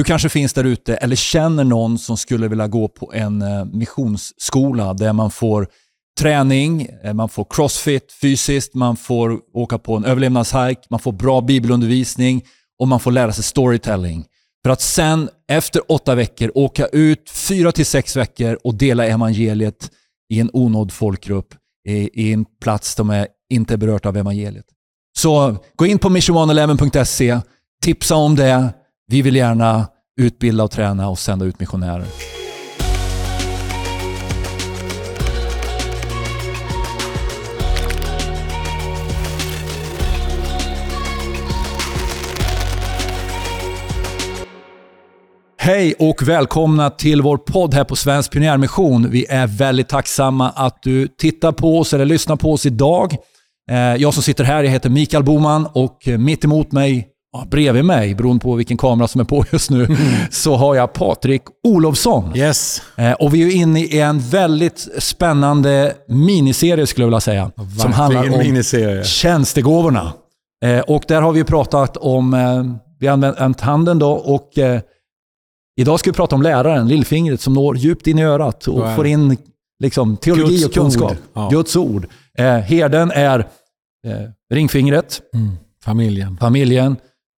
Du kanske finns där ute eller känner någon som skulle vilja gå på en eh, missionsskola där man får träning, eh, man får crossfit fysiskt, man får åka på en överlevnadshike, man får bra bibelundervisning och man får lära sig storytelling. För att sen efter åtta veckor åka ut fyra till sex veckor och dela evangeliet i en onådd folkgrupp i, i en plats som är inte berört av evangeliet. Så gå in på missionone11.se, tipsa om det. Vi vill gärna utbilda och träna och sända ut missionärer. Hej och välkomna till vår podd här på Svensk Pionjärmission. Vi är väldigt tacksamma att du tittar på oss eller lyssnar på oss idag. Eh, jag som sitter här jag heter Mikael Boman och eh, mitt emot mig, bredvid mig, beroende på vilken kamera som är på just nu, mm. så har jag Patrik Olofsson. Yes. Eh, och vi är inne i en väldigt spännande miniserie skulle jag vilja säga. Verkligen som handlar om miniserie. tjänstegåvorna. Eh, och där har vi pratat om, vi har använt handen då och Idag ska vi prata om läraren, lillfingret, som når djupt in i örat och får in liksom, teologi Guds och kunskap. Ord. Ja. Guds ord. Eh, herden är eh, ringfingret. Mm. Familjen. Familjen.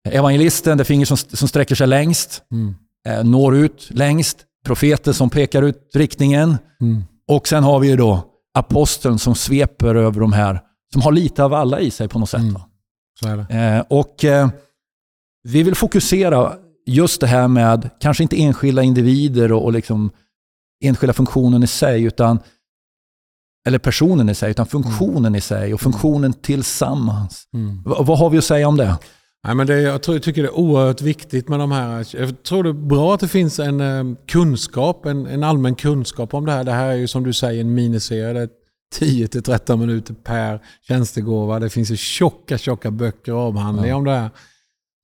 Evangelisten, det finger som, som sträcker sig längst. Mm. Eh, når ut längst. Profeten som pekar ut riktningen. Mm. Och sen har vi ju då aposteln som sveper över de här, som har lite av alla i sig på något sätt. Mm. Eh, och eh, vi vill fokusera just det här med, kanske inte enskilda individer och, och liksom enskilda funktionen i sig, utan eller personen i sig, utan funktionen mm. i sig och funktionen tillsammans. Mm. vad har vi att säga om det? Nej, men det, jag, tror, jag tycker det är oerhört viktigt med de här. Jag tror det är bra att det finns en eh, kunskap, en, en allmän kunskap om det här. Det här är ju som du säger en miniserie. Det är 10-13 minuter per tjänstegåva. Det finns ju tjocka, tjocka böcker och avhandlingar ja. om det här.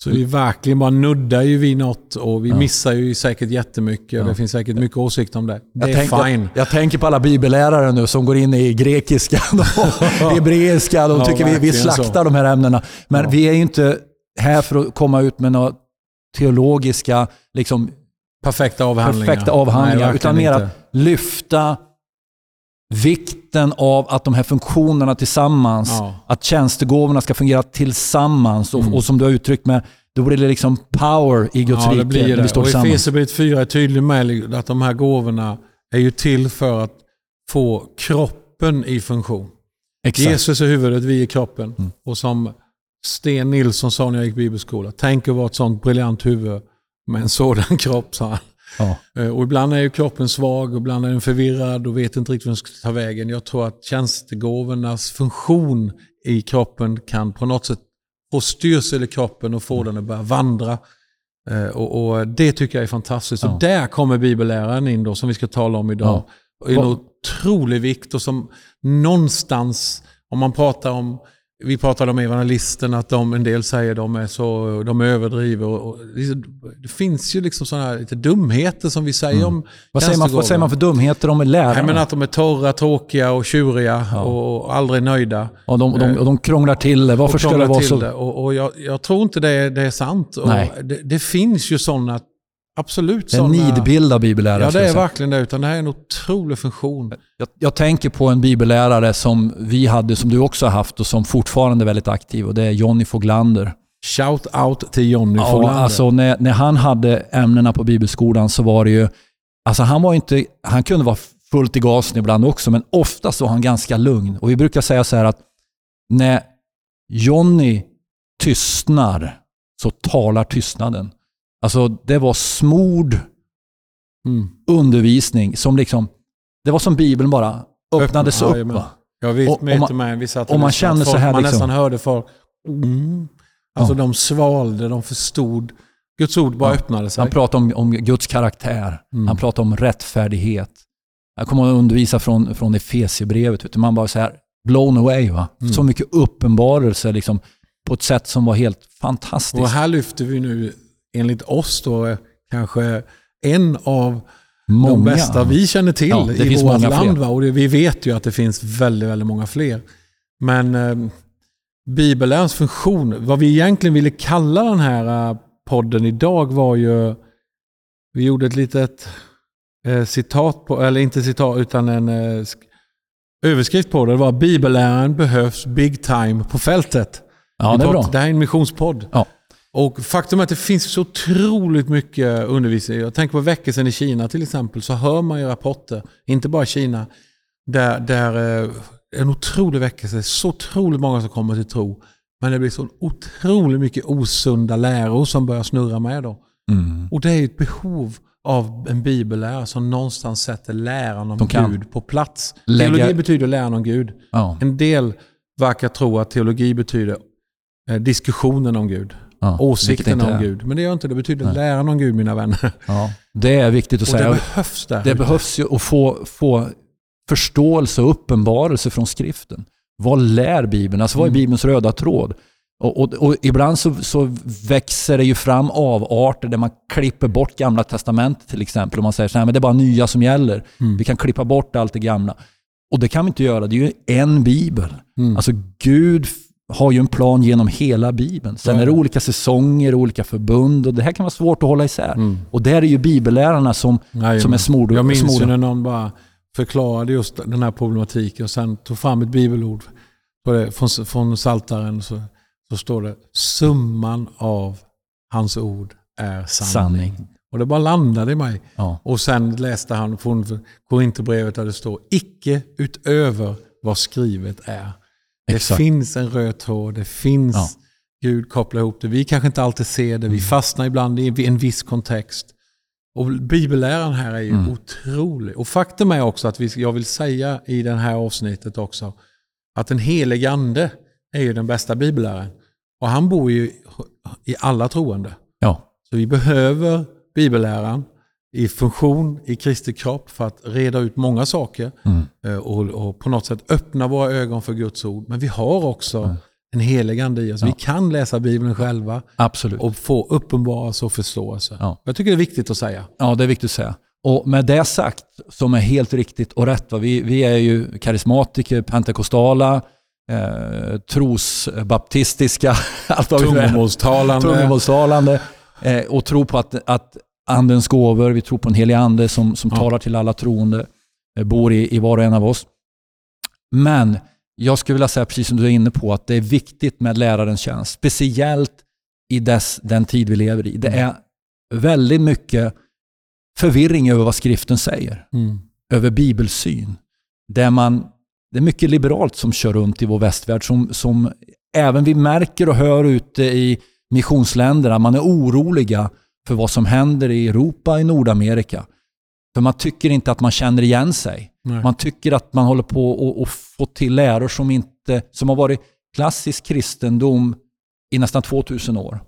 Så vi verkligen bara nuddar ju vid något och vi ja. missar ju säkert jättemycket. Ja. Det finns säkert mycket åsikt om det. Det jag är tänk, fine. Jag, jag, tänker på alla bibellärare nu som går in i grekiska och hebreiska. De tycker ja, vi, vi slaktar så. de här ämnena. Men vi är ju inte här för att komma ut med några teologiska liksom, perfekta avhandlingar, perfekta avhandlingar Nej, utan mer att lyfta vikten av att de här funktionerna tillsammans, ja. att tjänstegåvorna ska fungera tillsammans och, mm. och som du har uttryckt med då blir det liksom power i Guds ja, rike. Det blir det. Vi står och Efesierbrevet 4 är tydlig med att de här gåvorna är ju till för att få kroppen i funktion. Exakt. Jesus är huvudet, vi är kroppen. Mm. Och som Sten Nilsson sa när jag gick bibelskola, tänk att vara ett sånt briljant huvud med en sådan kropp, sa han. Ja. Eh, och ibland är ju kroppen svag, och ibland är den förvirrad och vet inte riktigt vart den ska ta vägen. Jag tror att tjänstegåvornas funktion i kroppen kan på något sätt få styrsel i kroppen och få mm. den att börja vandra. Eh, och, och, Det tycker jag är fantastiskt. Ja. Och där kommer bibelläraren in då, som vi ska tala om idag. Ja. En otrolig vikt och som någonstans, om man pratar om vi pratade om evangelisterna, att de, en del säger de är så, de överdriver. Och, och, det finns ju liksom sådana här lite dumheter som vi säger mm. om vad säger, man, vad säger man för dumheter om lärarna? men att de är torra, tråkiga och tjuriga ja. och aldrig nöjda. Och de, de, och de krånglar till det. Varför ska det vara så? Det. Och, och jag, jag, tror inte det, det är sant. Det, det, finns ju sådana Absolut. En nidbild av bibellärare. Ja, det är verkligen det. Utan det här är en otrolig funktion. Jag, jag, tänker på en bibellärare som vi hade, som du också har haft och som fortfarande är väldigt aktiv. Och det är Jonny Foglander. Shout out till Jonny ja, Foglander. Alltså när, när han hade ämnena på bibelskolan så var det ju... Alltså han, var inte, han kunde vara fullt i gasen ibland också, men oftast var han ganska lugn. Och vi brukar säga så här att när Jonny tystnar så talar tystnaden. Alltså det var smord mm. undervisning som liksom, det var som Bibeln bara öppnades Öppna, upp. Va? Jag vet och, man, med, vi satt och man kände så här Man liksom, nästan hörde folk, mm. Alltså ja. de svalde, de förstod. Guds ord bara ja. öppnade sig. Han pratade om, om Guds karaktär. Mm. Han pratade om rättfärdighet. Jag kommer att undervisa från, från Efesierbrevet. Man bara så här blown away. Va? Mm. Så mycket uppenbarelse liksom, på ett sätt som var helt fantastiskt. Och här lyfter vi nu enligt oss då kanske en av många. de bästa vi känner till ja, i vårt land. Va? Och det, vi vet ju att det finns väldigt, väldigt många fler. Men eh, bibellärans funktion, vad vi egentligen ville kalla den här eh, podden idag var ju vi gjorde ett litet eh, citat på, eller inte citat utan en eh, överskrift på det. Det var Bibelläraren behövs big time på fältet. Ja, det är bra. Det här är en missionspodd. Ja. Och faktum är att det finns så otroligt mycket undervisning. Jag tänker på väckelsen i Kina till exempel, så hör man ju rapporter, inte bara i Kina, där, där eh, en otrolig väckelse, så otroligt många som kommer till tro. Men det blir så otroligt mycket osunda läror som börjar snurra med då. Mm. Och det är ett behov av en bibellärare som någonstans sätter läran om Gud på plats. Lägga... Teologi betyder läran om Gud. Ja. En del verkar tro att teologi betyder eh, diskussionen om Gud. Ja, åsikten om Gud. Men det gör inte det. betyder Nej. läran om Gud, mina vänner. Ja, det är viktigt att och säga. Det behövs där. Det behövs ju att få, få förståelse och uppenbarelse från skriften. Vad lär Bibeln? Alltså vad är mm. Bibelns röda tråd? Och, och, och, ibland så, så, växer det ju fram avarter där man klipper bort gamla testamentet till exempel. Och man säger att det är bara nya som gäller. Mm. Vi kan klippa bort allt det gamla. Och det kan vi inte göra. Det är ju en bibel. Mm. Alltså Gud har ju en plan genom hela Bibeln. Sen ja. är det olika säsonger, olika förbund och det här kan vara svårt att hålla isär. Mm. Och där är ju bibellärarna som, Nej, som är smord. Jag minns smord. ju när någon bara förklarade just den här problematiken och sen tog fram ett bibelord från, från Saltaren så, så står det summan av hans ord är sanning. sanning. Och det bara landade i mig. Ja. Och sen läste han från Korinthierbrevet där det står icke utöver vad skrivet är. Det Exakt. finns en röd tråd, det finns ja. Gud kopplar ihop det. Vi kanske inte alltid ser det, vi mm. fastnar ibland i en viss kontext. Och bibelläran här är ju mm. otrolig. Och faktum är också att vi, jag vill säga i det här avsnittet också att den helige ande är ju den bästa bibelläraren. Och han bor ju i alla troende. Ja. Så vi behöver bibelläran i funktion i Kristi kropp för att reda ut många saker mm. Eh, och, och, på något sätt öppna våra ögon för Guds ord. Men vi har också mm. en helig ande i oss. Ja. Vi kan läsa Bibeln själva Absolut. och få uppenbarelse och förståelse. Ja. Jag tycker det är viktigt att säga. Ja, det är viktigt att säga. Och med det sagt, som är helt riktigt och rätt, va? Vi, vi är ju karismatiker, pentekostala, eh, trosbaptistiska, tungomålstalande eh, och tror på att, att andens gåvor, vi tror på en helig ande som, som ja. talar till alla troende, eh, bor i, i var och en av oss. Men jag skulle vilja säga, precis som du är inne på, att det är viktigt med lärarens tjänst. Speciellt i dess, den tid vi lever i. Det mm. är väldigt mycket förvirring över vad skriften säger. Mm. Över bibelsyn. Där man, det är mycket liberalt som kör runt i vår västvärld som, som även vi märker och hör ute i missionsländerna. Man är oroliga för vad som händer i Europa, i Nordamerika. För man tycker inte att man känner igen sig. Nej. Man tycker att man håller på att få till läror som, inte, som har varit klassisk kristendom i nästan 2000 år.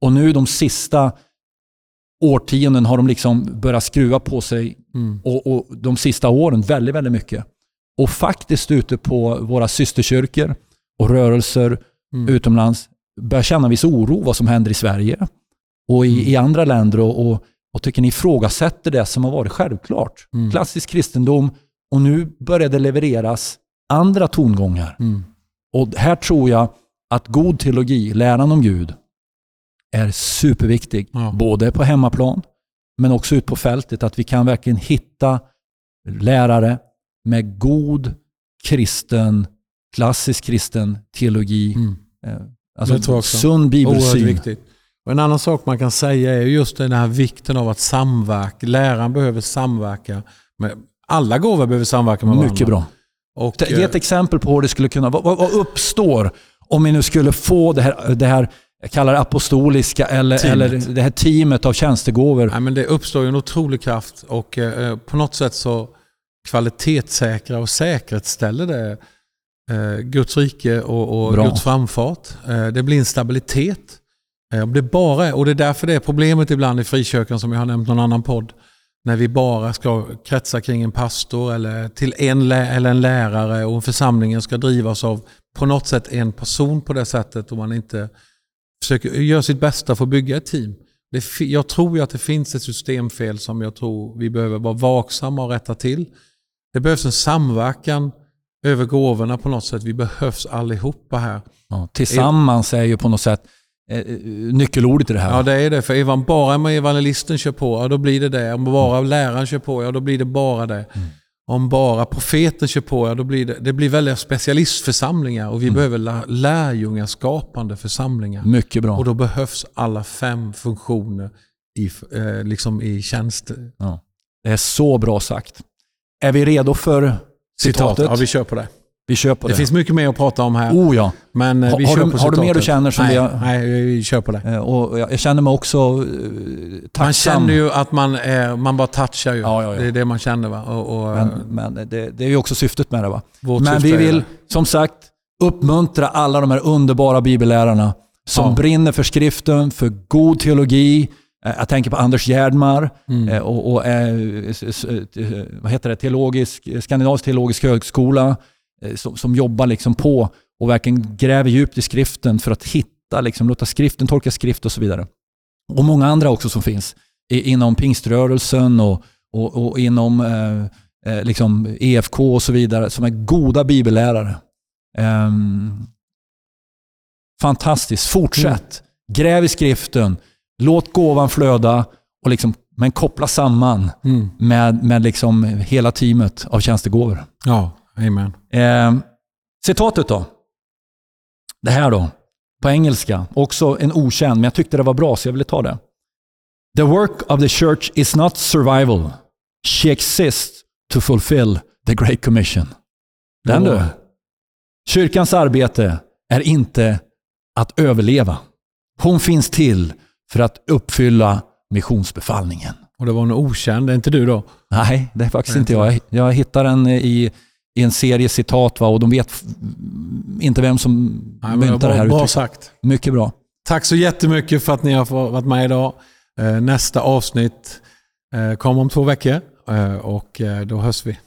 Och nu de sista årtionden har de liksom börjat skruva på sig mm. och, och, de sista åren väldigt, väldigt mycket. Och faktiskt ute på våra systerkyrkor och rörelser mm. utomlands börjar känna viss oro vad som händer i Sverige och i, mm. i andra länder och, och, och tycker ni ifrågasätter det som har varit självklart. Mm. Klassisk kristendom och nu börjar det levereras andra tongångar. Mm. Och här tror jag att god teologi, läran om Gud, är superviktig. Ja. Både på hemmaplan, men också ut på fältet. Att vi kan verkligen hitta lärare med god kristen, klassisk kristen teologi. Mm. Eh, alltså sund bibelsyn. Och en annan sak man kan säga är just den här vikten av att samverka. Läraren behöver samverka. Med, alla gåvor behöver samverka med varandra. Mycket bra. Och, Ge ett eh, exempel på hur det skulle kunna... Vad, vad uppstår om vi nu skulle få det här, det här jag kallar det apostoliska eller, eller det här teamet av tjänstegåvor? Nej, men det uppstår en otrolig kraft och eh, på något sätt så kvalitetssäkrar och säkerställer det eh, Guds rike och, och Guds framfart. Eh, det blir en stabilitet. Eh, det bara, och det är därför det är problemet ibland i frikyrkan som jag har nämnt någon annan podd. När vi bara ska kretsa kring en pastor eller till en, eller en lärare och församlingen ska drivas av på något sätt en person på det sättet och man inte försöker göra sitt bästa för att bygga ett team. Det, jag tror ju att det finns ett systemfel som jag tror vi behöver vara vaksamma och rätta till. Det behövs en samverkan över gåvorna på något sätt. Vi behövs allihopa här. Ja, tillsammans är ju på något sätt nyckelordet i det här. Ja, det är det. För om bara evangelisten kör på, ja, då blir det det. Om bara mm. läraren kör på, ja, då blir det bara det. Mm. Om bara profeten kör på, ja, då blir det, det blir väldigt specialistförsamlingar och vi mm. behöver lärjungaskapande församlingar. Mycket bra. Och då behövs alla fem funktioner i, eh, liksom i tjänst. Ja. Det är så bra sagt. Är vi redo för citatet? Citat. Ja, vi kör på det. Vi kör på det. Det finns mycket mer att prata om här. Oh ja. Men eh, vi har, kör du, på har du mer du känner som nej, har... Nej, vi kör på det. Eh, och jag känner mig också eh, tacksam. Man känner ju att man, är, man bara touchar ju. Ja, ja, ja. Det är det man känner. Va? Och, och, men, men det, det, är ju också syftet med det. Va? Men vi vill som sagt uppmuntra alla de här underbara bibellärarna som brinner för skriften, för god teologi, jag tänker på Anders Gerdmar mm. och, och vad heter det, teologisk, Skandinavisk teologisk högskola som, som jobbar liksom på och verkligen gräver djupt i skriften för att hitta, liksom, låta skriften tolka skrift och så vidare. Och många andra också som finns inom pingströrelsen och, och, och inom eh, eh liksom EFK och så vidare som är goda bibellärare. Um, fantastiskt. Fortsätt. Mm. Gräv i skriften. Låt gåvan flöda, och liksom, men koppla samman mm. med, med liksom hela teamet av tjänstegåvor. Ja, Amen. Eh, citatet då. Det här då, på engelska. Också en okänd, men jag tyckte det var bra så jag ville ta det. The work of the church is not survival. She exists to fulfill the great commission. Den du. Kyrkans arbete är inte att överleva. Hon finns till för att uppfylla missionsbefallningen. Och det var en okänd, det är inte du då? Nej, det är faktiskt inte jag. Jag hittar den i i en serie citat va? och de vet inte vem som Nej, myntar det här Bra sagt. Mycket bra. Tack så jättemycket för att ni har varit med idag. Eh, nästa avsnitt eh, kommer om två veckor eh, och då hörs vi.